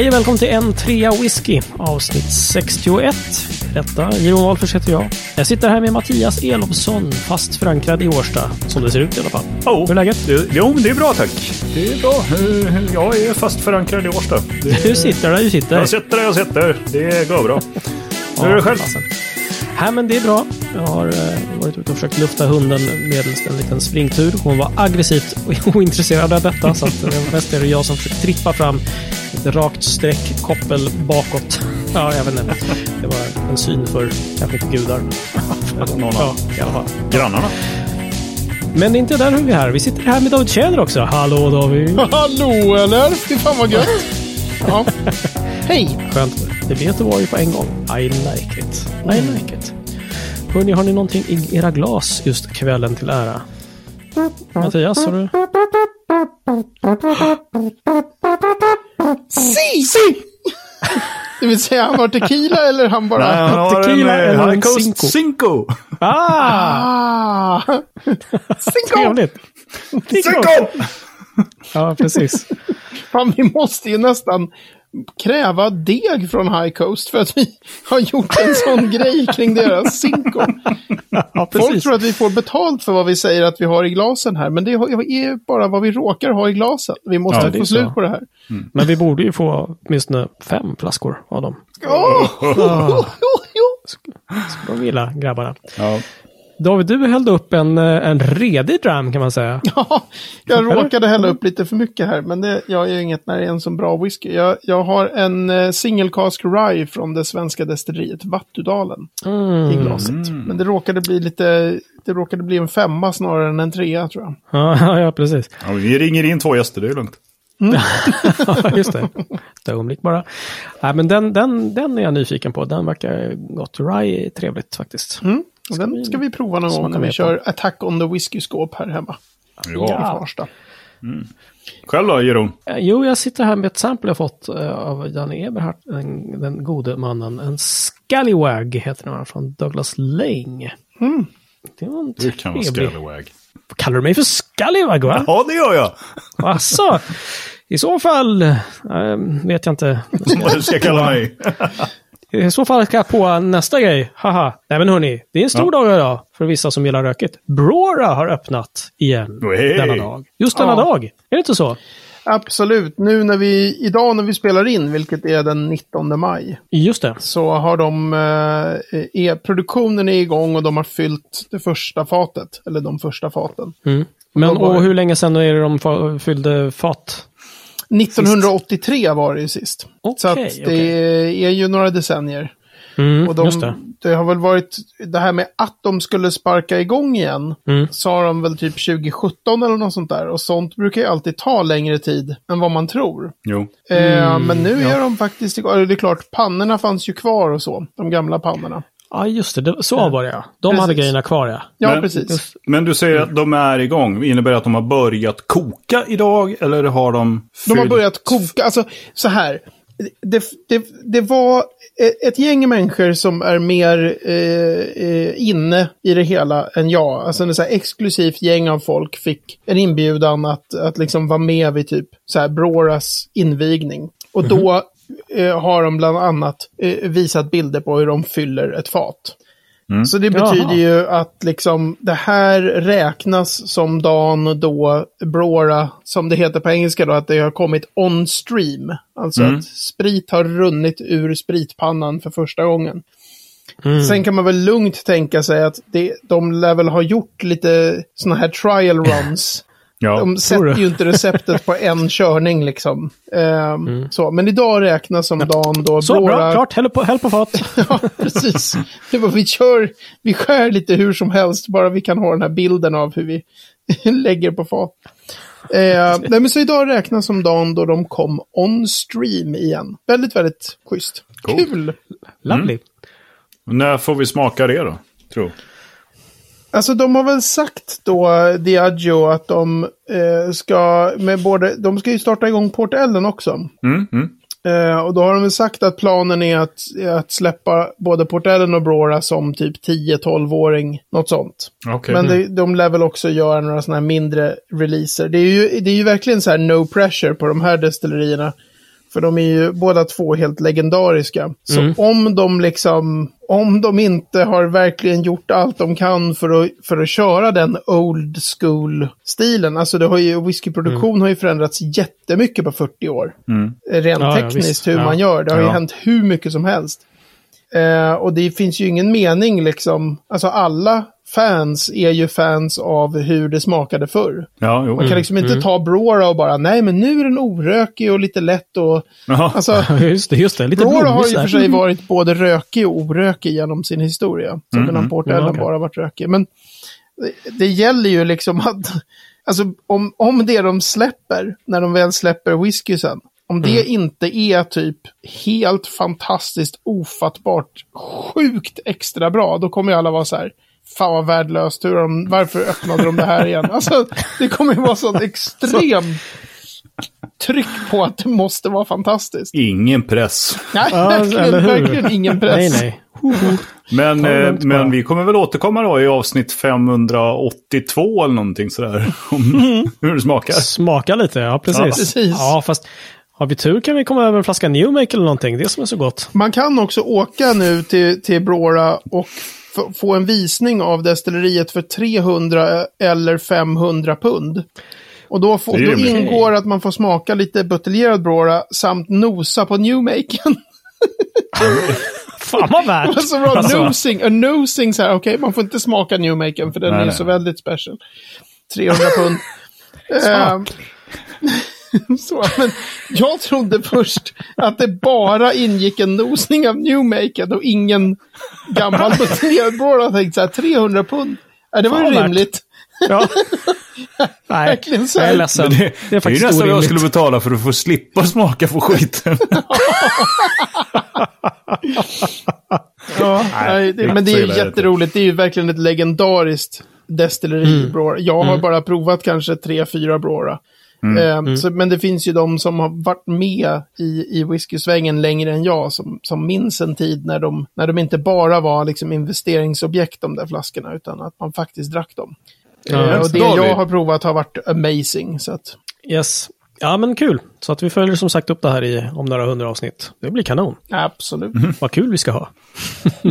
Hej och välkommen till en trea whisky, avsnitt 61. Detta, Jeroen Wahlfors heter jag. Jag sitter här med Mattias Elofsson, fast förankrad i Årsta, som det ser ut i alla fall. Oh, Hur är läget? Jo, det är bra tack. Det är bra. Jag är fast förankrad i Årsta. Det, Du sitter där du sitter. jag sitter där jag sitter. Det går bra. Hur är det själv? fasen. Nej, men det är bra. Jag har eh, varit ute och försökt lufta hunden medelst en liten springtur. Hon var aggressivt ointresserad av detta, så att eh, mest är det jag som försöker trippa fram ett rakt streck, koppel bakåt. Ja, jag vet inte. Det var en syn för kanske inte gudar. Någon Ja, av i alla fall. grannarna. Men det är inte där vi är här. Vi sitter här med David Tjäder också. Hallå David! Hallå eller? Fy fan vad gött. Ja. Hej. Skönt. Det blir Göteborg på en gång. I like it. I like it. Hörni, har ni någonting i era glas just kvällen till ära? Mattias, har du? Si! si. Det vill säga, han var tequila eller han bara... Nej, han har Tequila en, eh, eller en Cinco? Cinco. Ah! Ah! Cinco! Trevligt! Cinco! Ja, precis. Fan, vi måste ju nästan kräva deg från High Coast för att vi har gjort en sån grej kring deras Cinco. Ja, Folk tror att vi får betalt för vad vi säger att vi har i glasen här, men det är bara vad vi råkar ha i glasen. Vi måste Ja, få så. slut på det här. Men vi borde ju få åtminstone fem flaskor av dem. Oh! Jo, jo. De gillar grabbarna. Ja. David, du hällde upp en, eh, en redig dram kan man säga. Ja, jag råkade hälla upp lite för mycket här, men det, jag är inget när det är en så bra whisky. Jag, jag har en eh, single cask rye från det svenska destilleriet Vattudalen i glaset. Men det råkade bli lite, det råkade bli en femma snarare än en trea tror jag. Ja, ja precis. Ja, vi ringer in två gäster, det är lugnt. Ja, just det. Ett ögonblick bara. Nej, men den, den, den är jag nyfiken på. Den verkar gott. Rye är trevligt faktiskt. Mm. Den ska vi prova någon gång när vi kör Attack on the Whisky Skåp här hemma i Ja. Farsta. Själv då, Jeroen? Eh, Jo, jag sitter här med ett sample jag fått eh, av Janne Eberhardt, den, den gode mannen. En Scallywag heter den från Douglas Lane. Mm. Det var en Du kan vara trevlig... scallywag. Kallar du mig för Scallywag va? Ja, det gör jag. Asså? I så fall eh, vet jag inte. Vad du ska kalla mig. I så fall ska jag på nästa grej. Haha. Nej men hörni, det är en stor Ja. dag idag för vissa som gillar rökigt. Brora har öppnat igen Hey. denna dag. Just denna Ja. dag. Är det inte så? Absolut. Nu när vi, idag när vi spelar in, vilket är den 19 maj, Just det. så har de, eh, produktionen är igång och de har fyllt det första fatet, eller de första faten. Mm. Men och hur länge sedan är det de fyllde fat? 1983 var det ju sist. så att det okej. är ju några decennier. Mm, Och de, just det. det. har väl varit det här med att de skulle sparka igång igen. Mm. Sa de väl typ 2017 eller något sånt där. Och sånt brukar ju alltid ta längre tid än vad man tror. Jo. Eh, men nu Mm, ja. är de faktiskt igång. Det är klart, pannorna fanns ju kvar och så. De gamla pannorna. Ja, just det. så var det ja. De hade Precis. grejerna kvar ja. Ja, Men- precis. Men du säger att de är igång. Innebär det att de har börjat koka idag? Eller har de... De har fyllt- börjat koka. Alltså, så här. Det, det, det var ett gäng människor som är mer eh, eh, inne i det hela än jag. Alltså en så här exklusivt gäng av folk fick en inbjudan att, att liksom vara med vid typ så här Broras invigning. Och då eh, har de bland annat eh, visat bilder på hur de fyller ett fat. Så det Jaha. betyder ju att liksom det här räknas som dagen då Brora, som det heter på engelska då, att det har kommit on stream. Alltså att sprit har runnit ur spritpannan för första gången. Sen kan man väl lugnt tänka sig att det, de lär väl ha gjort lite sådana här trial runs. Ja. De tror sätter ju inte receptet på en körning liksom. Ehm, så. Men idag räknas som dagen då Så, bra. Brora... Klart. Häll på, häll på fat. Ja, precis. Det var, vi, kör, vi skär lite hur som helst, bara vi kan ha den här bilden av hur vi lägger på fat. Eh, nej, men så idag räknas som dagen då de kom on stream igen. Väldigt, väldigt schysst. Cool. Kul! Lovely. När får vi smaka det då? Tro. Alltså de har väl sagt då, Diageo, att de eh, ska med både, de ska ju starta igång Port Ellen också. Mm, mm. Eh, och då har de väl sagt att planen är att, att släppa både Port Ellen och Brora som typ 10-12-åring, något sånt. Okej. Men det, de lär väl också göra några sådana här mindre releaser. Det är ju, det är ju verkligen så här no pressure på de här destillerierna. För de är ju båda två helt legendariska. Så Mm. om de liksom, om de inte har verkligen gjort allt de kan för att, för att köra den old school-stilen. Alltså det har ju, whiskyproduktion har ju förändrats jättemycket på 40 år. Mm. Rent Ja, ja, tekniskt visst. hur Ja. man gör. Det har ju Ja. hänt hur mycket som helst. Eh, och det finns ju ingen mening liksom, alltså alla fans är ju fans av hur det smakade förr. Ja, jo. Man kan liksom Mm. inte ta Brora och bara, nej men nu är den orökig och lite lätt och... Jaha. Alltså, Just det, just det. Lite Brora har ju för sig varit både rökig och orökig genom sin historia. Så den har Port Mm, okej. bara varit rökig. Men det, det gäller ju liksom att, alltså om, om det de släpper, när de väl släpper whiskysen, om det Mm. inte är typ helt fantastiskt, ofattbart, sjukt extra bra, då kommer ju alla vara så här, fan vad värdelöst, hur de, varför öppnade de det här igen? Alltså, det kommer ju vara sånt extrem tryck på att det måste vara fantastiskt. Ingen press. Nej, Ja, verkligen, verkligen ingen press. Nej, nej. Men, eh, men vi kommer väl återkomma då i avsnitt 582 eller någonting sådär. Om hur det smakar. Smaka lite, ja precis. Ja, precis. Ja, fast har vi tur kan vi komma över en flaska Newmake eller någonting. Det som är så gott. Man kan också åka nu till, till Brora och få en visning av destilleriet för 300 eller 500 pund. Och då, får, då ingår att man får smaka lite buteljerad Brora samt nosa på Newmaken. Fan vad värt! alltså, bra, Alltså. nosing, a nosing så här, okej, man får inte smaka Newmaken för den Nej, är nej. så väldigt special. 300 pund. så, men jag trodde först att det bara ingick en nosning av Newmaken och ingen gammal Brora. Jag tänkte så här, 300 pund. Ja, det var ju rimligt. Ja. Nej, Verkligen så. jag är ledsen. Det, det, är det är faktiskt ju nästan vad jag skulle betala för att få slippa smaka på skiten. Ja, nej, det är det, men det är ju är det jätteroligt. Det är ju verkligen ett legendariskt destilleri, Mm. Jag har bara provat kanske tre, fyra Brora. Mm. Eh, Så, men det finns ju de som har varit med i, i whiskysvängen längre än jag, som, som minns en tid när de, när de inte bara var liksom investeringsobjekt, de där flaskorna, utan att man faktiskt drack dem. Ja, Eh, och det David. jag har provat har varit amazing. Så att, Yes. Ja, men kul. Så att vi följer som sagt upp det här i, om några hundra avsnitt. Det blir kanon. absolut. Vad kul vi ska ha.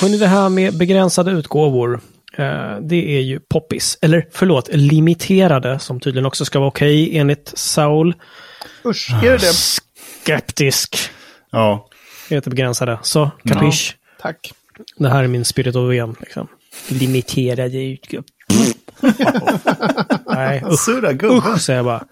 Hörrni, det här med begränsade utgåvor. Eh, det är ju poppis. Eller förlåt, limiterade som tydligen också ska vara okej enligt Saul. Usch, är det det? Skeptisk. Ja. Det heter begränsade. Så, kapisch. Tack. Det här är min spirit of VM. Liksom. Limiterade utgåvor. Nej, usch. Surra Usch, säger jag bara.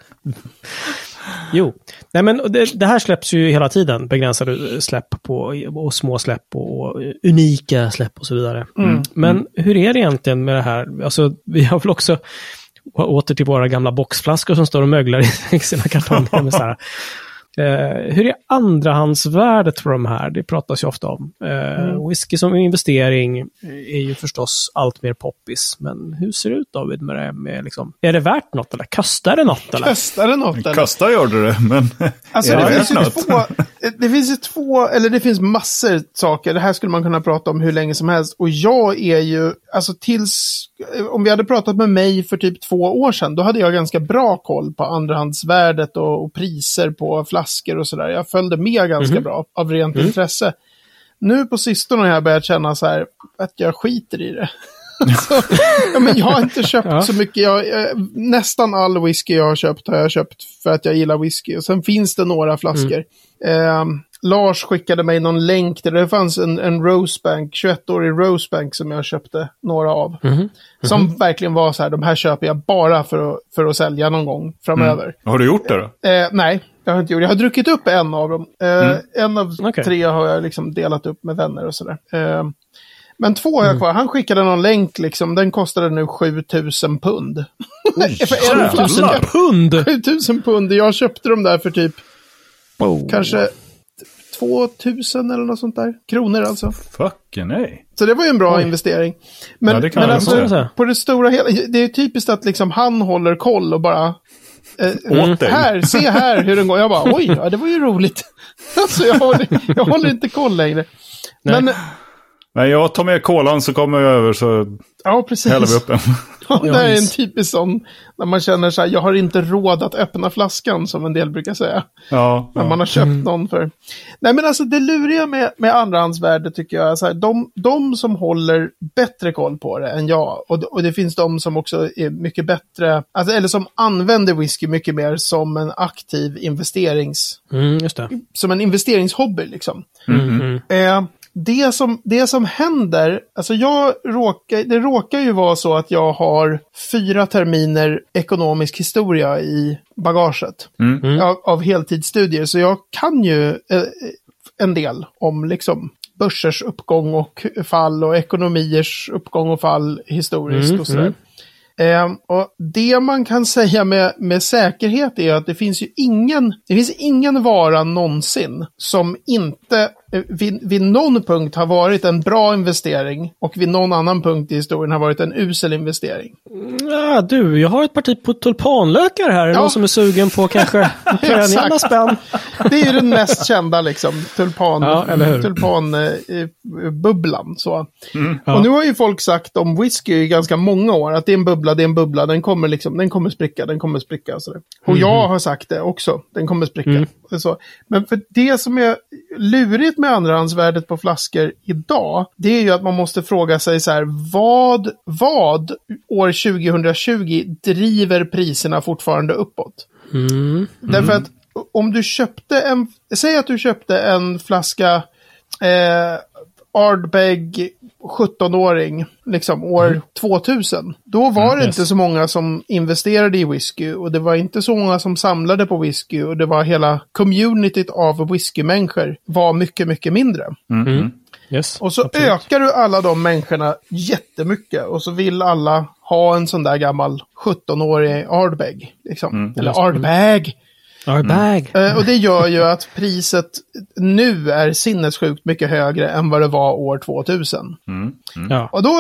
Jo, nej men det, det här släpps ju hela tiden. Begränsade släpp på, och små släpp och, och unika släpp och så vidare. Men hur är det egentligen med det här? Alltså, vi har väl också åter till våra gamla boxflaskor som står och möglar i sina kartonger. Med så här. Eh, hur är andrahandsvärdet på de här? Det pratas ju ofta om. Eh, Whisky som investering är ju förstås allt mer poppis. Men hur ser det ut David med det? Med liksom, är det värt något eller kostar det något? Eller? Kastar det något eller? Kasta gör du det, men Alltså är det, det värt något? två, det finns ju två, eller det finns massor saker. Det här skulle man kunna prata om hur länge som helst. Och jag är ju, alltså tills, om vi hade pratat med mig för typ två år sedan, då hade jag ganska bra koll på andrahandsvärdet och, och priser på flaskor och sådär. Jag följde med ganska bra av rent intresse. Nu på sistone har jag börjat känna så här, att jag skiter i det. Alltså, ja, men jag har inte köpt Ja. så mycket. Jag, jag, nästan all whisky jag har köpt har jag köpt för att jag gillar whisky. Och sen finns det några flaskor. Eh, Lars skickade mig någon länk till det. Fanns en, en Rosebank, 21-årig Rosebank som jag köpte några av. Som verkligen var så här, de här köper jag bara för att, för att sälja någon gång framöver. har du gjort det då? Eh, nej, det har jag inte gjort. Jag har druckit upp en av dem. Eh, En av Okej. tre har jag liksom delat upp med vänner och sådär. Men två har jag kvar. Han skickade någon länk liksom. Den kostade nu 7000 pund. jävlar. flaska. Pund! 7000 pund. Jag köpte dem där för typ Oh. kanske 2000 eller något sånt där. Kronor alltså. Fucking nej. Så det var ju en bra Oj. investering. Men, Ja, det kan men alltså, på det stora hela, det är typiskt att liksom han håller koll och bara... Eh, dig. här, se här hur den går. Jag bara, oj, ja, det var ju roligt. alltså jag håller, jag håller inte koll längre. Men, Men jag tar med kolan så kommer jag över så Ja, precis. häller vi upp en. Ja, det är en typisk sån, när man känner så här, jag har inte råd att öppna flaskan, som en del brukar säga. Ja, När ja. man har köpt någon för... Nej, men alltså det luriga med, med andrahandsvärde tycker jag är så här, de, de som håller bättre koll på det än jag, och, och det finns de som också är mycket bättre, alltså, eller som använder whisky mycket mer som en aktiv investerings... Mm, just det. Som en investeringshobby liksom. Mm, mm. Eh, det, som, det som händer, alltså jag råkar, det råkar ju vara så att jag har fyra terminer ekonomisk historia i bagaget Mm. av, av heltidsstudier. Så jag kan ju eh, en del om liksom börsers uppgång och fall och ekonomiers uppgång och fall historiskt Mm, och sådär. mm. Eh, och det man kan säga med, med säkerhet är att det finns ju ingen, det finns ingen vara någonsin som inte vid, vid någon punkt har varit en bra investering och vid någon annan punkt i historien har varit en usel investering. Ja, du, jag har ett parti på tulpanlökar här. Är Ja. någon som är sugen på kanske några spänn? Det är ju den mest kända liksom, tulpan, Ja, eller hur? tulpanbubblan. så. Ja. Och nu har ju folk sagt om whisky i ganska många år att det är en bubbla, det är en bubbla, den kommer liksom, den kommer spricka, den kommer spricka. Och, sådär. och jag har sagt det också, den kommer spricka. Mm. Så. Men för det som är lurigt med andrahandsvärdet på flaskor idag, det är ju att man måste fråga sig så här, vad, vad år 2020 driver priserna fortfarande uppåt? Mm. Därför att om du köpte en, säg att du köpte en flaska eh, Ardbeg 17-åring, liksom år 2000. Då var det yes. inte så många som investerade i whisky och det var inte så många som samlade på whisky och det var hela communityt av whiskymänniskor var mycket, mycket mindre. Mm. Mm. Yes, Och så absolut. ökar du alla de människorna jättemycket och så vill alla ha en sån där gammal 17-årig Ardbeg. Liksom. Eller just det. Ardbeg. Our bag. Eh, och det gör ju att priset nu är sinnessjukt mycket högre än vad det var år 2000. Ja. Och då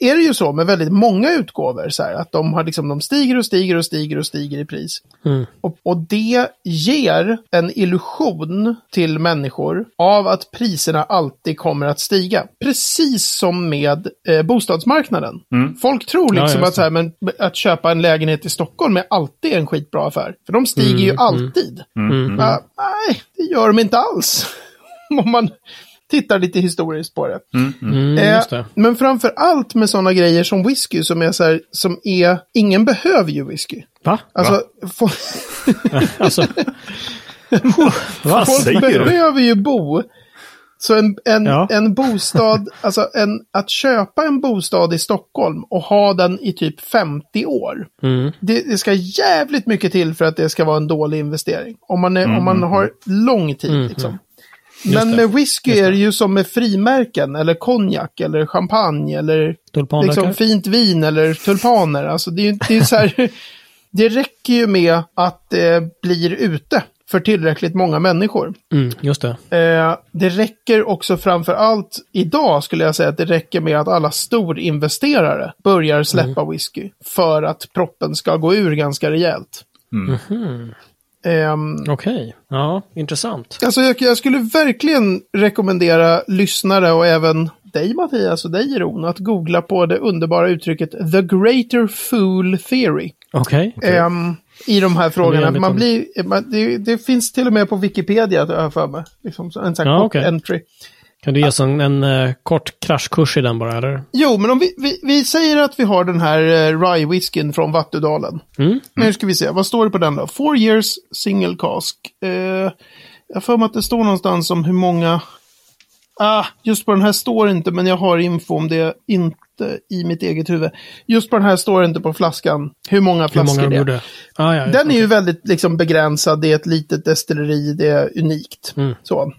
är det ju så med väldigt många utgåvor så här, att de, har liksom, de stiger och stiger och stiger och stiger i pris. Mm. Och, och det ger en illusion till människor av att priserna alltid kommer att stiga. Precis som med eh, bostadsmarknaden. Folk tror Ja, liksom just att, så här, men, att köpa en lägenhet i Stockholm är alltid en skitbra affär. För de stiger Mm, ju alltid. Ja, nej, det gör de inte alls. Om man tittar lite historiskt på det. Mm, Eh, just det. Men framför allt med sådana grejer som whisky som är så här, som är, ingen behöver ju whisky. Va? Alltså, få- Alltså, Vad folk säger du? behöver ju bo. Så en, en, Ja. en bostad, alltså en, att köpa en bostad i Stockholm och ha den i typ 50 år. mm. Det, det ska jävligt mycket till för att det ska vara en dålig investering. Om man, är, om man har lång tid Mm, liksom. Just Men med whisky är det ju som med frimärken eller konjak eller champagne eller liksom fint vin eller tulpaner. Alltså det är det är så här, det räcker ju med att det blir ute för tillräckligt många människor. Mm, just det. Eh, det räcker också framför allt idag skulle jag säga att det räcker med att alla storinvesterare börjar släppa whisky för att proppen ska gå ur ganska rejält. Ehm, Okej. Ja, intressant. Alltså jag, jag skulle verkligen rekommendera lyssnare och även dig Mattias och dig Ron att googla på det underbara uttrycket The Greater Fool Theory. Okej. Ehm, I de här frågorna. Man blir, man, det, det finns till och med på Wikipedia, har jag för mig. Liksom, en sån här Ja, kort okej. entry. Kan du ge oss en, en eh, kort kraschkurs i den bara, eller? Jo, men om vi, vi, vi säger att vi har den här uh, rye-whiskyn från Vattudalen. Mm. Nu ska vi se, vad står det på den då? Four years single cask. Eh, jag har för mig att det står någonstans om hur många... Ah, just på den här står inte, men jag har info om det inte i mitt eget huvud. Just på den här står det inte på flaskan hur många Hur flaskor många de det är. Ah, ja, ja. Den är ju väldigt liksom, begränsad, det är ett litet destilleri, det är unikt. Mm. Så.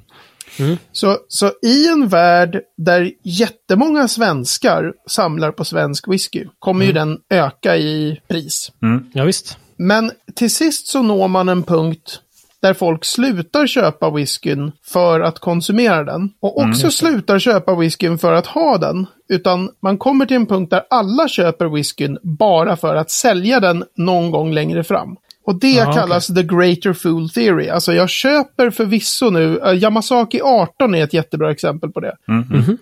Mm. Så, så i en värld där jättemånga svenskar samlar på svensk whisky kommer Mm. ju den öka i pris. Ja, visst. Men till sist så når man en punkt där folk slutar köpa whiskyn för att konsumera den. Och också slutar köpa whiskyn för att ha den. Utan man kommer till en punkt där alla köper whiskyn bara för att sälja den någon gång längre fram. Och det Ah, kallas the greater fool theory. Alltså jag köper förvisso nu, uh, Yamasaki 18 är ett jättebra exempel på det.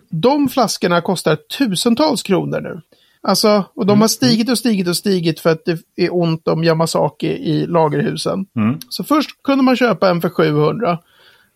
De flaskorna kostar tusentals kronor nu. Alltså, och de har stigit och stigit och stigit för att det är ont om Yamasaki i lagerhusen. Så först kunde man köpa en för 700.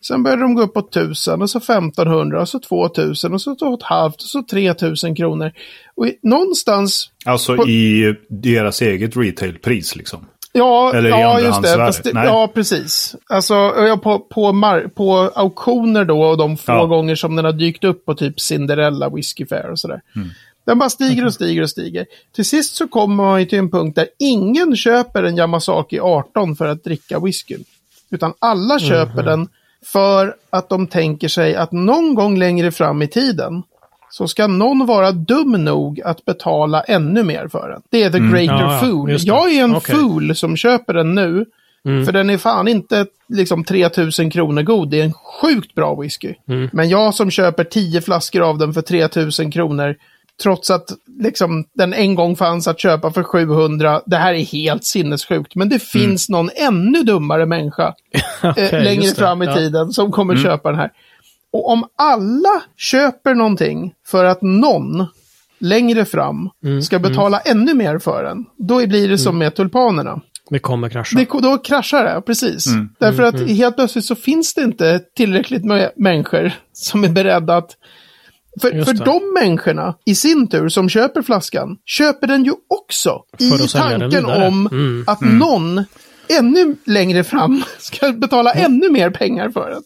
Sen började de gå upp på 1000 och så 1500 och så 2000 och så 2,5 och så 3000 kronor. Och i, någonstans Alltså På- i deras eget retailpris liksom. Ja, Eller ja just det. det. Ja, precis. Alltså på, på, på auktioner då och de få Ja. gånger som den har dykt upp på typ Cinderella Whiskey Fair och sådär. Mm. Den bara stiger och stiger och stiger. Till sist så kommer man ju till en punkt där ingen köper en Yamasaki 18 för att dricka whiskyn. Utan alla köper Mhm. den för att de tänker sig att någon gång längre fram i tiden så ska någon vara dum nog att betala ännu mer för den. Det är the greater Ja, fool. Jag är en Okej. fool som köper den nu. För den är fan inte liksom 3000 kronor god. Det är en sjukt bra whisky. Men jag som köper 10 flaskor av den för 3000 kronor. Trots att liksom, den en gång fanns att köpa för 700. Det här är helt sinnessjukt. Men det finns någon ännu dummare människa eh, längre just det. fram i Ja. tiden som kommer köpa den här. Och om alla köper någonting för att någon längre fram Mm, ska betala ännu mer för den, då blir det som med tulpanerna. Det kommer krascha. Det, då kraschar det, precis. Därför att helt plötsligt så finns det inte tillräckligt med människor som är beredda att... För, för de människorna i sin tur som köper flaskan, köper den ju också i För den tanken om Mm. att någon ännu längre fram ska betala ännu mer pengar för den.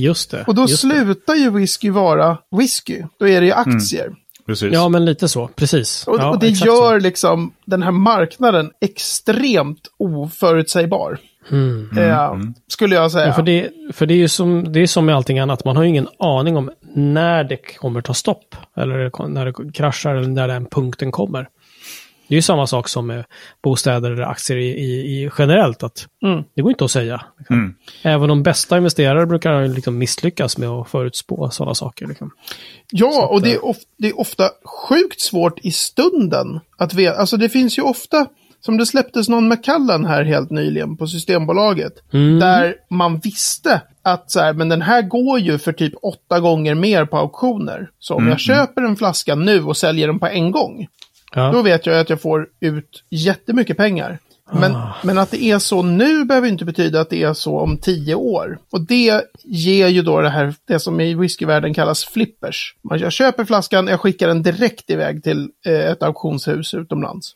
Just det. Och då just det. slutar ju whisky vara whisky. Då är det ju aktier. Precis. Ja, men lite så. Precis. Och, ja, och det gör så. liksom den här marknaden extremt oförutsägbar. Eh, Skulle jag säga. Ja, för det, för det är ju som, det är som med allting annat. Man har ju ingen aning om när det kommer ta stopp. Eller när det kraschar eller när den punkten kommer. Det är ju samma sak som med bostäder eller aktier i, i, i generellt. att Mm. Det går inte att säga. Mm. Även de bästa investerare brukar liksom misslyckas med att förutspå sådana saker. Liksom. Ja, och att, det eh, är, of, det är ofta sjukt svårt i stunden att veta. Alltså det finns ju ofta, som det släpptes någon Macallan här helt nyligen på Systembolaget. Mm. Där man visste att så här, men den här går ju för typ åtta gånger mer på auktioner. Så om jag köper en flaska nu och säljer den på en gång. Ja. Då vet jag att jag får ut jättemycket pengar. Men, Ah. men att det är så nu behöver inte betyda att det är så om tio år. Och det ger ju då det här, det som i whiskyvärlden kallas flippers. Man- Jag köper flaskan, jag skickar den direkt iväg till eh, ett auktionshus utomlands.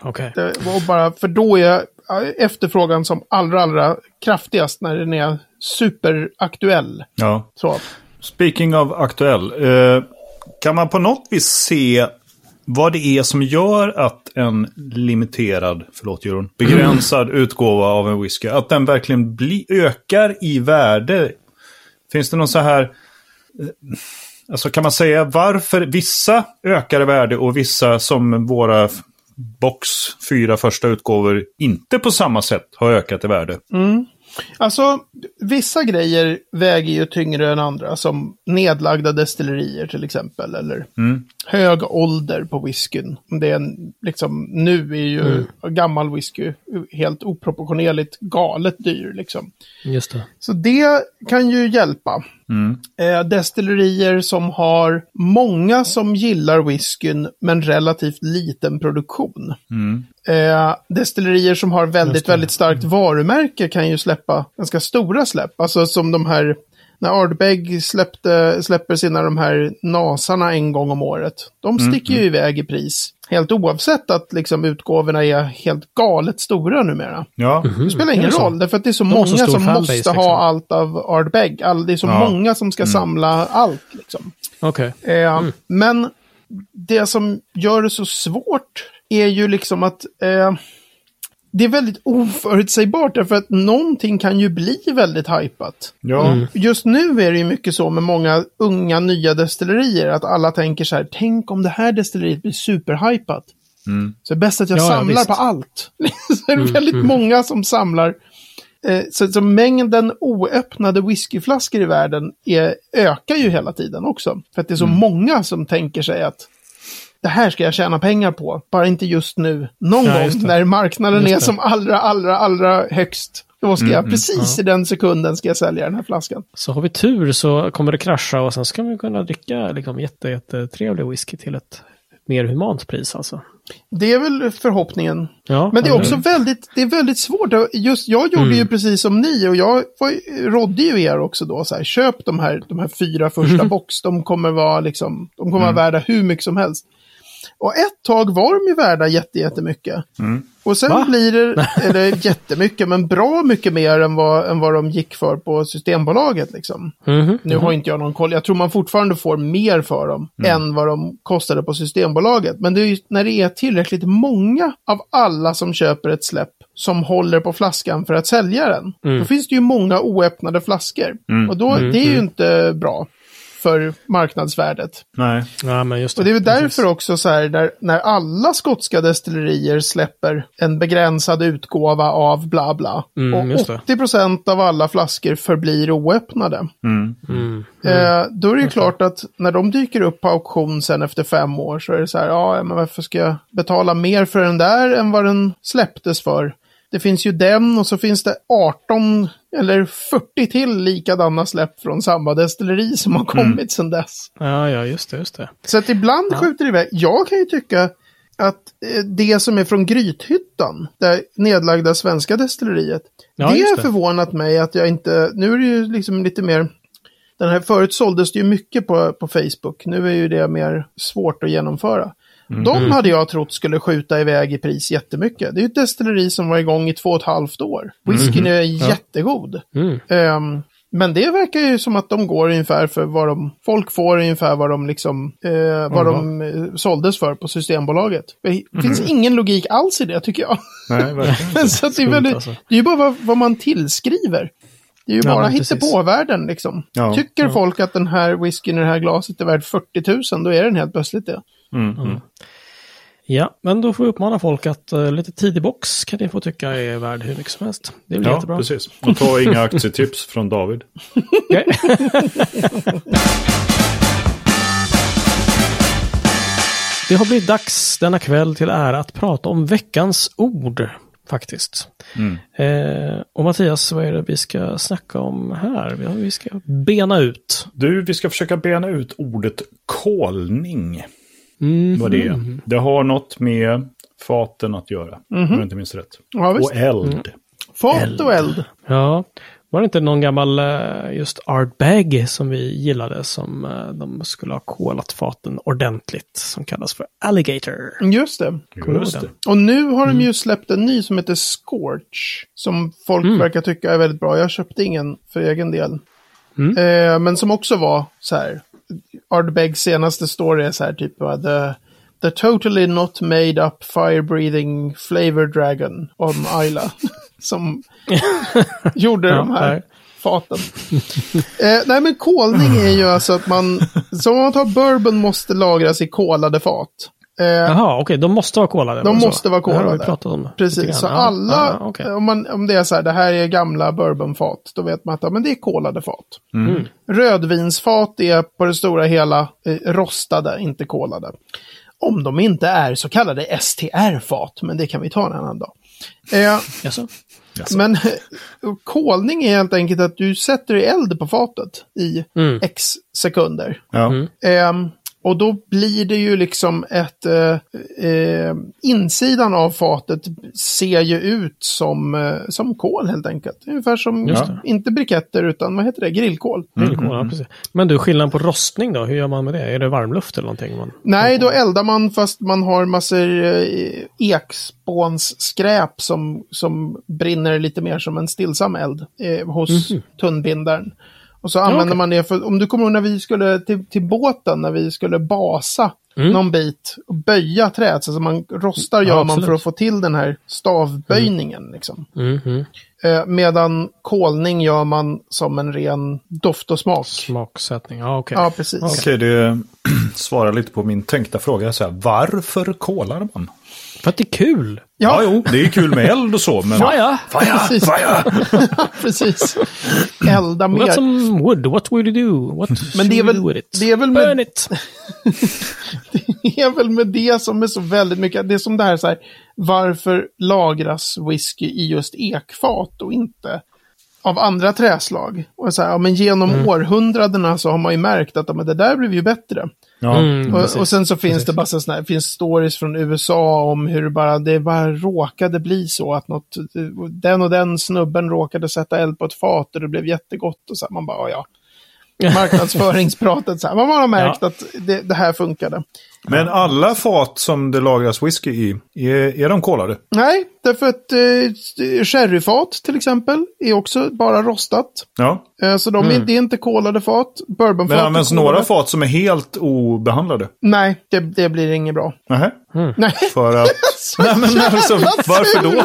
Okej. Det var bara, för då är eh, efterfrågan som allra, allra kraftigast när den är superaktuell. Ja. Så. Speaking of aktuell. Eh, kan man på något vis se vad det är som gör att en limiterad, förlåt Jeroen, begränsad utgåva av en whisky, att den verkligen bli, ökar i värde? Finns det någon så här, eh, alltså kan man säga varför vissa ökar i värde och vissa som våra box fyra första utgåvor inte på samma sätt har ökat i värde? Alltså, vissa grejer väger ju tyngre än andra, som nedlagda destillerier till exempel, eller hög ålder på whiskyn. Det är en, liksom, nu är ju gammal whisky helt oproportionerligt galet dyr, liksom. Just det. Så det kan ju hjälpa. Eh, destillerier som har många som gillar whiskyn, men relativt liten produktion. Eh, destillerier som har väldigt, väldigt starkt varumärke kan ju släppa ganska stora släpp. Alltså som de här, när Ardbeg släppte, släpper sina de här nasarna en gång om året. De sticker ju iväg i pris. Helt oavsett att liksom utgåvorna är helt galet stora numera. Ja, Det spelar ingen det så? roll, därför att det är så De så många stor som måste liksom. ha allt av Ardbeg. All, det är så Ja. många som ska samla allt. Liksom. Okej. Eh, Men det som gör det så svårt är ju liksom att eh, det är väldigt oförutsägbart därför att någonting kan ju bli väldigt hypat. ja. Just nu är det ju mycket så med många unga nya destillerier att alla tänker så här, tänk om det här destilleriet blir superhypat. Så det är bäst att jag Ja, ja, samlar visst. på allt. så är det väldigt många som samlar. Eh, så, så mängden oöppnade whiskyflaskor i världen är, ökar ju hela tiden också. För att det är så många som tänker sig att det här ska jag tjäna pengar på. Bara inte just nu. Någon Ja, gång när marknaden Just är det. som allra, allra, allra högst. Då ska Mm, jag precis i den sekunden ska jag sälja den här flaskan. Så har vi tur så kommer det krascha och sen ska vi kunna dricka liksom jätte, jättetrevlig whisky till ett mer humant pris alltså. Det är väl förhoppningen. Ja, Men det är också väldigt, det är väldigt svårt. Just, jag gjorde Mm. ju precis som ni och jag var, rådde ju er också då. Så här, köp de här, de här fyra första Mm. box. De kommer vara liksom, de kommer vara värda hur mycket som helst. Och ett tag var de ju värda jätte, jättemycket. Och sen Va? blir det, eller jättemycket, men bra mycket mer än vad, än vad de gick för på Systembolaget. Liksom. Mhm. Nu har inte jag någon koll. Jag tror man fortfarande får mer för dem än vad de kostade på Systembolaget. Men det är ju när det är tillräckligt många av alla som köper ett släpp som håller på flaskan för att sälja den. Då finns det ju många oöppnade flaskor. Och då, det är ju inte bra för marknadsvärdet. Nej. Ja, men just det. Och det är väl Precis. därför också så här, där, när alla skotska destillerier släpper en begränsad utgåva av bla bla. Mm, just och det. 80% av alla flaskor förblir oöppnade. Mm. Eh, då är det ju klart att när de dyker upp på auktion sen efter fem år så är det så här, ja men varför ska jag betala mer för den där än vad den släpptes för? Det finns ju den och så finns det 18 eller 40 till likadana släpp från samma destilleri som har kommit sedan dess. Ja, ja, just det, just det. Så att ibland skjuter det iväg. Jag kan ju tycka att eh, det som är från Grythyttan, det nedlagda svenska destilleriet, Ja, det har förvånat mig att jag inte, nu är det ju liksom lite mer, den här förut såldes det ju mycket på, på Facebook, nu är ju det mer svårt att genomföra. Mm. De hade jag trott skulle skjuta iväg i pris jättemycket. Det är ju ett destilleri som var igång i två och ett halvt år. Whiskyn är jättegod. Mm. Ehm, men det verkar ju som att de går ungefär för vad de, folk får ungefär vad de liksom, eh, vad de eh, såldes för på Systembolaget. Det finns ingen logik alls i det tycker jag. Nej, verkligen. så det, är väldigt, alltså. det är ju bara vad, vad man tillskriver. Det är ju Ja, bara hittepåvärlden liksom. Ja. Tycker folk att den här whiskyn i det här glaset är värd 40 000, då är den helt plötsligt det. Ja, men då får vi uppmana folk att uh, lite tidig box kan ni få tycka är värd hur mycket som helst. Det blir Ja, jättebra. precis. Och ta inga aktietips från David. Det har blivit dags denna kväll till ära att prata om veckans ord, faktiskt. Eh, och Mattias, vad är det vi ska snacka om här? Vi, vi ska bena ut. Du, vi ska försöka bena ut ordet kolning. Mm. Vad det är. Det har något med faten att göra. Om jag inte minns rätt. Ja, visst. Och eld. Fat och eld. Ja, var det inte någon gammal eh, just Art Bag som vi gillade som eh, de skulle ha kolat faten ordentligt som kallas för Alligator? Just det. Just det. Och nu har Mm. de ju släppt en ny som heter Scorch. Som folk verkar tycka är väldigt bra. Jag köpte ingen för egen del. Mm. Eh, men som också var så här. Ardbegs senaste story är så här typ uh, the, the totally not made up fire breathing flavor dragon om Ayla. som gjorde Ja, de här faten. eh, nej men kolning är ju alltså att man, som om man tar bourbon måste lagras i kolade fat. Eh, Jaha, okej, de måste vara kolade. De det måste vara Det här har vi kolade. pratat om. Precis, så alla, ja, okej. om, man, om det är så här, det här är gamla bourbonfat, då vet man att ja, men det är kolade fat. Mm. Rödvinsfat är på det stora hela eh, rostade, inte kolade. Om de inte är så kallade STR-fat, men det kan vi ta en annan dag. Eh, Jaså? men eh, kolning är helt enkelt att du sätter eld på fatet i Mm. x sekunder. Ja. Ehm, och då blir det ju liksom ett... Eh, eh, insidan av fatet ser ju ut som, eh, som kol helt enkelt. Ungefär som, Just det. inte briketter utan vad heter det, grillkol. Grillkol, ja, precis. Men du, skillnaden på rostning då? Hur gör man med det? Är det varmluft eller någonting? Man... Nej, då eldar man fast man har massor eh, ekspånsskräp som, som brinner lite mer som en stillsam eld eh, hos tunnbindaren. Och så använder okej. man det för, om du kommer ihåg när vi skulle till, till båten, när vi skulle basa någon bit och böja träet, så alltså man rostar gör Ja, man för absolut. att få till den här stavböjningen. Liksom. Mhm. Eh, medan kolning gör man som en ren doft och smak. Smaksättning, ja okej. Ja, precis. Okej, det svarar lite på min tänkta fråga. Så här, varför kolar man? För att det är kul. Ja, jo, det är kul med eld och så, men... ja. Precis. Precis. Elda We got mer. some wood. What would you do? What Men det är väl- we do with it? det är väl Burn med- it. Det är väl med det som är så väldigt mycket. Det är som det här så här. Varför lagras whisky i just ekfat och inte av andra träslag? Och så här, ja, men genom Mm. århundradena så har man ju märkt att ja, men det där blev ju bättre. Ja. Mm, Och, precis. och sen så finns det bara såna här, finns stories från USA om hur det bara, det bara råkade bli så att något, den och den snubben råkade sätta eld på ett fat och det blev jättegott och så här, man bara, ja, ja. Marknadsföringspratet så här, man har märkt att det, det här funkade. Men alla fat som det lagras whisky i, är, är de kolade? Nej, därför att eh, sherryfat till exempel är också bara rostat. Ja. Eh, så de är, det är inte kolade fat. Bourbonfat Men används några fat som är helt obehandlade? Nej, det, det blir inget bra. Nähä? Nej. För att... Nej, men alltså, varför då?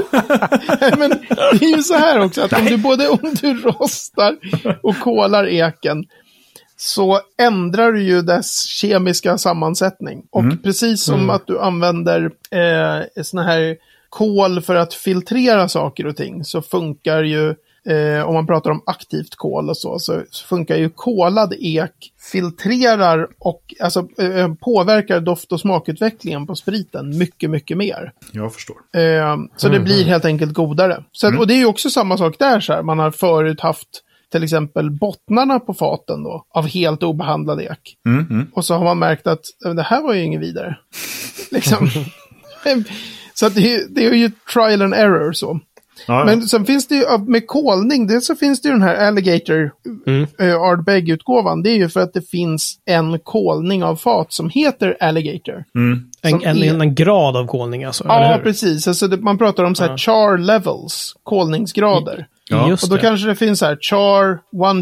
Nej, men det är ju så här också att om du både om du rostar och kolar eken så ändrar du ju dess kemiska sammansättning. Och precis som att du använder eh, såna här kol för att filtrera saker och ting så funkar ju Eh, om man pratar om aktivt kol och så, så funkar ju kolad ek filtrerar och alltså, eh, påverkar doft och smakutvecklingen på spriten mycket, mycket mer. Jag förstår. Eh, så det blir helt enkelt godare. Så, att- Och det är ju också samma sak där. Så här. Man har förut haft till exempel bottnarna på faten då, av helt obehandlad ek. Mm, mm. Och så har man märkt att det här var ju inget vidare. liksom. så att det, är- det är ju trial and error så. Ja, ja. Men sen finns det ju ja, med kolning, det så finns det ju den här Alligator Mm. mm. Ardbeg-utgåvan. Det är ju för att det finns en kolning av fat som heter Alligator. Mm. En, en, är- en grad av kolning alltså? Ja, precis. Alltså det, man pratar om så här char levels, kolningsgrader. Ja. Just Och då det. kanske det finns så här char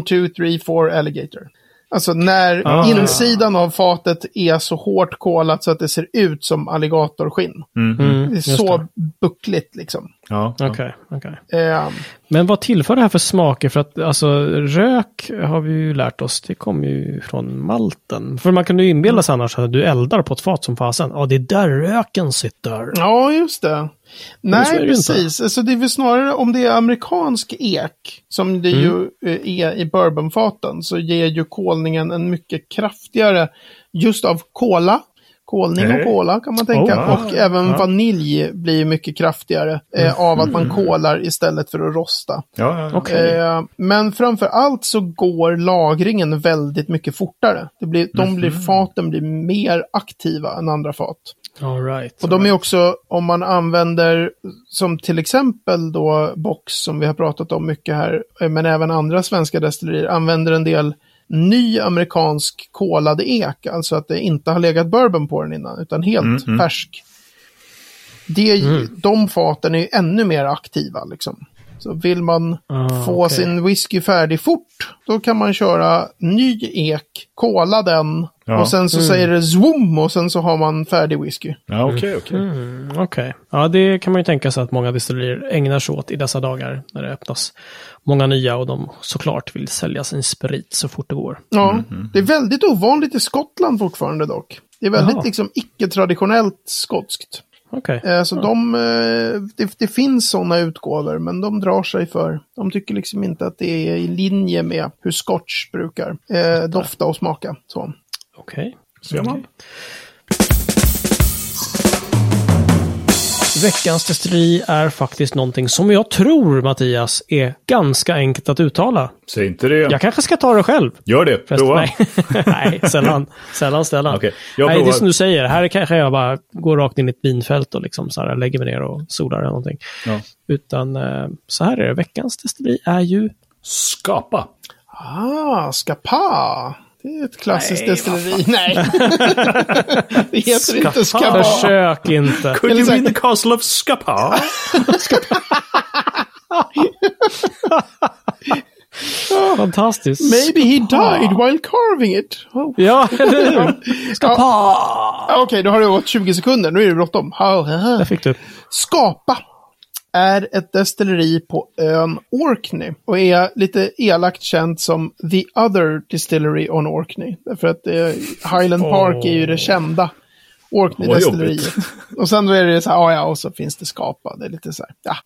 1, 2, 3, 4 alligator. Alltså när Ah. insidan av fatet är så hårt kolat så att det ser ut som alligatorskinn. Mm. Mm, Det är just så det. buckligt liksom. Ja. Okej, okej. Eh, Men vad tillför det här för smaker? För att alltså, rök har vi ju lärt oss, det kommer ju från malten. För man kan ju inbilla sig annars att du eldar på ett fat som fasen. Ja, det är där röken sitter. ja, just det. Nej, det ju inte. precis. Alltså, det är väl snarare om det är amerikansk ek, som det ju Mm. eh, är i bourbonfaten, så ger ju kolningen en mycket kraftigare, just av kola. Kolning och kola kan man tänka. Oh, och även vanilj blir mycket kraftigare eh, av att man kolar istället för att rosta. Ja, ja. Okej. Eh, men framför allt så går lagringen väldigt mycket fortare. Det blir, de blir, faten blir mer aktiva än andra fat. All right. Och de är också, om man använder, som till exempel då Box, som vi har pratat om mycket här, eh, men även andra svenska destillerier, använder en del ny amerikansk kolad ek, alltså att det inte har legat bourbon på den innan, utan helt färsk. Det, är ju- De faten är ju ännu mer aktiva liksom. Så vill man Ah, få okej. sin whisky färdig fort, då kan man köra ny ek, kola den Ja. och sen så säger det zoom och sen så har man färdig whisky. ja okej, okej. Mm, Okej. Ja, det kan man ju tänka sig att många destillerier ägnar sig åt i dessa dagar när det öppnas många nya och de såklart vill sälja sin sprit så fort det går. Ja, det är väldigt ovanligt i Skottland fortfarande dock. Det är väldigt Jaha. liksom icke-traditionellt skotskt. Okej. Eh, så de, eh, det, det finns sådana utgåvor, men de drar sig för. De tycker liksom inte att det är i linje med hur scotch brukar eh, dofta och smaka. Så. Okej. Ser man? Okej. Veckans destilleri är faktiskt någonting som jag tror, Mattias, är ganska enkelt att uttala. Säg inte det. Jag kanske ska ta det själv. Gör det. Förresten, Prova. nej. nej, sällan. Sällan, sällan. Okej, jag nej, det är som du säger. Här kanske jag bara går rakt in i ett vinfält och liksom så här lägger mig ner och solar eller någonting. Ja. Utan eh, så här är det. Veckans destilleri är ju... Skapa. Ah, Skapa! Det är ett klassiskt Nej, destilleri. Nej, det heter inte Skapa. Försök inte. Could Eller you be the castle of Skapa? Fantastiskt. Maybe he died while carving it. Oh. Ja, eller hur? Skapa! Ah, Okej, då har det gått 20 sekunder. Nu är det bråttom. Där fick du. Skapa är ett destilleri på ön Orkney och är lite elakt känt som The Other Distillery on Orkney. Därför att eh, Highland Park är ju det kända Orkney-destilleriet. Och sen då är det så här, ja och så finns det Skapa. Det är lite så här, ja.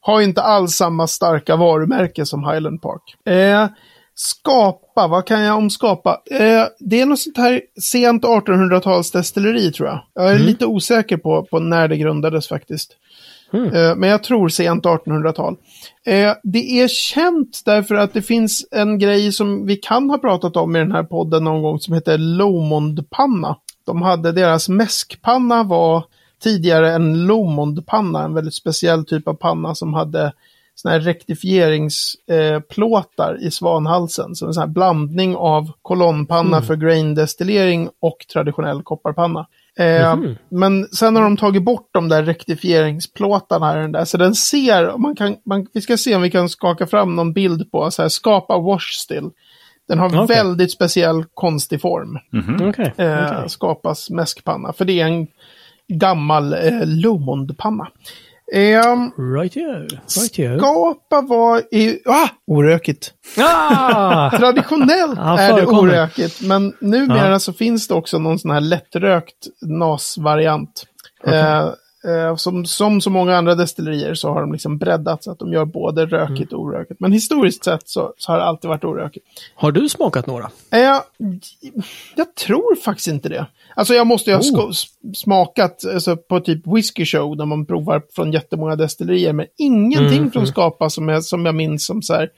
Har inte alls samma starka varumärke som Highland Park. Eh, skapa, vad kan jag om Skapa? Eh, det är något sånt här sent 1800-tals destilleri tror jag. Jag är lite osäker på, på när det grundades faktiskt. Eh, men jag tror sent 1800-tal. Eh, det är känt därför att det finns en grej som vi kan ha pratat om i den här podden någon gång som heter Lomondpanna. De hade deras mäskpanna var tidigare en Lomondpanna, en väldigt speciell typ av panna som hade såna här rektifieringsplåtar i svanhalsen. Så en sån här blandning av kolonnpanna för graindestillering och traditionell kopparpanna. Eh, Men sen har de tagit bort de där rektifieringsplåtarna här och den där. Så den ser, man kan, man, vi ska se om vi kan skaka fram någon bild på, så här, skapa wash still. Den har Okej. väldigt speciell konstig form. Okej. Eh, okej. Skapas mäskpanna. För det är en gammal eh, Lomondpanna. Eh, Right here. Right here. skapa var i... Ah! Orökigt. Ah! Traditionellt Ja, är det orökigt, men numera Ja. så finns det också någon sån här lättrökt NAS-variant. Eh, eh, som, som så många andra destillerier så har de liksom breddat så att de gör både rökigt och orökigt. Men historiskt sett så, så har det alltid varit orökigt. Har du smakat några? Eh, jag tror faktiskt inte det. Alltså jag måste ju ha s- smakat alltså, på typ whisky show när man provar från jättemånga destillerier. Men ingenting från Skapa som jag, som jag minns som så här.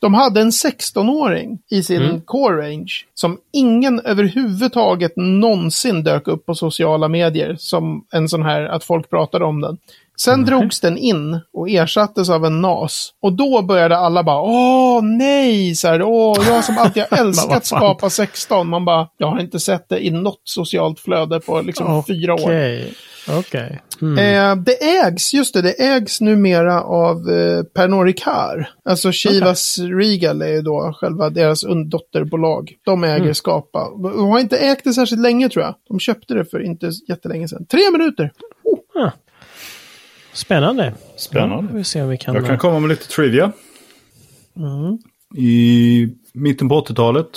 De hade en 16-åring i sin core range som ingen överhuvudtaget någonsin dök upp på sociala medier som en sån här att folk pratade om den. Sen drogs den in och ersattes av en NAS. Och då började alla bara, åh nej, så här, åh, jag som alltid har älskat. Skapa 16. Man bara, jag har inte sett det i något socialt flöde på liksom fyra år. Okej. Okej. Mm. Eh, det ägs, just det, det ägs numera av eh, Pernod Ricard. Alltså Chivas Regal är ju då själva deras dotterbolag. De äger Mm. Skapa. De har inte ägt det särskilt länge tror jag. De köpte det för inte jättelänge sedan. Tre minuter! Oh. Ah. Spännande. Spännande. Ja, vi ser om vi kan... Jag kan komma med lite trivia. Mm. I mitten på 80-talet,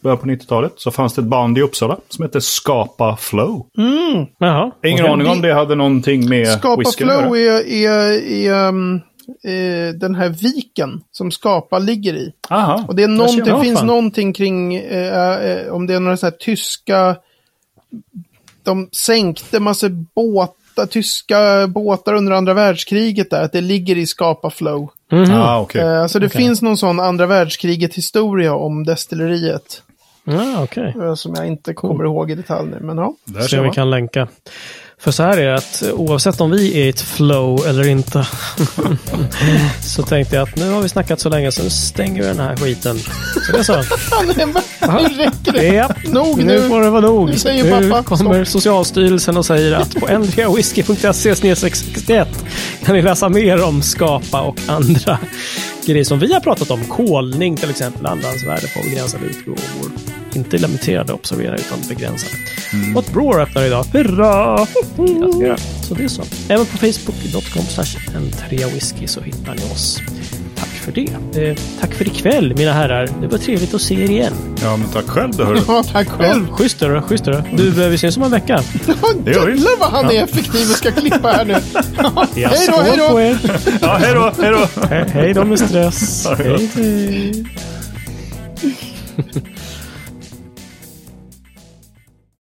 början på 90-talet, så fanns det ett band i Uppsala som hette Skapa Flow. Jaha. Ingen aning om det hade någonting med Skapa Flow är, är, är um, eh, den här viken som Skapa ligger i. Aha. Och det, är man. Ja, finns fan. någonting kring, eh, eh, om det är några så här tyska, de sänkte massa båtar, tyska båtar under andra världskriget där, att det ligger i Skapa Flow. Mhm. Ah, okej. Eh, så det Okej. finns någon sån andra världskriget historia om destilleriet, Ja, okej. eh, som jag inte kommer ihåg i detalj nu, men ja. Där Se ser om vi kan länka. För så här är det att eh, oavsett om vi är i ett flow eller inte så tänkte jag att nu har vi snackat så länge så nu stänger vi den här skiten. Så det är så. nu räcker det! Ja, Nog nu nu. får det vara nog. Nu säger nu pappa, kommer Socialstyrelsen och säger att på ndriawhisky.se 61 kan ni läsa mer om skapa och andra grejer som vi har pratat om. Kolning till exempel, andrahandsvärde på begränsade utgåvor. Inte limiterade, observera, utan begränsade. Och ett Brewer öppnar idag. Hurra! Gratulerar. Så det är så. Även på facebook.com n3whisky så hittar ni oss. Tack för det. Eh, tack för ikväll, mina herrar. Det var trevligt att se er igen. Ja, men tack själv då, hörru. Ja, tack själv. Schysst är det, schysst är det. Du, eh, vi ses om en vecka. Vi. Jävlar vad han är effektiv och ska klippa här nu. Ja, hej då, hej då! Ja, hej då, hej då. He- Hej då med stress. Ha det gott. Hej, hej.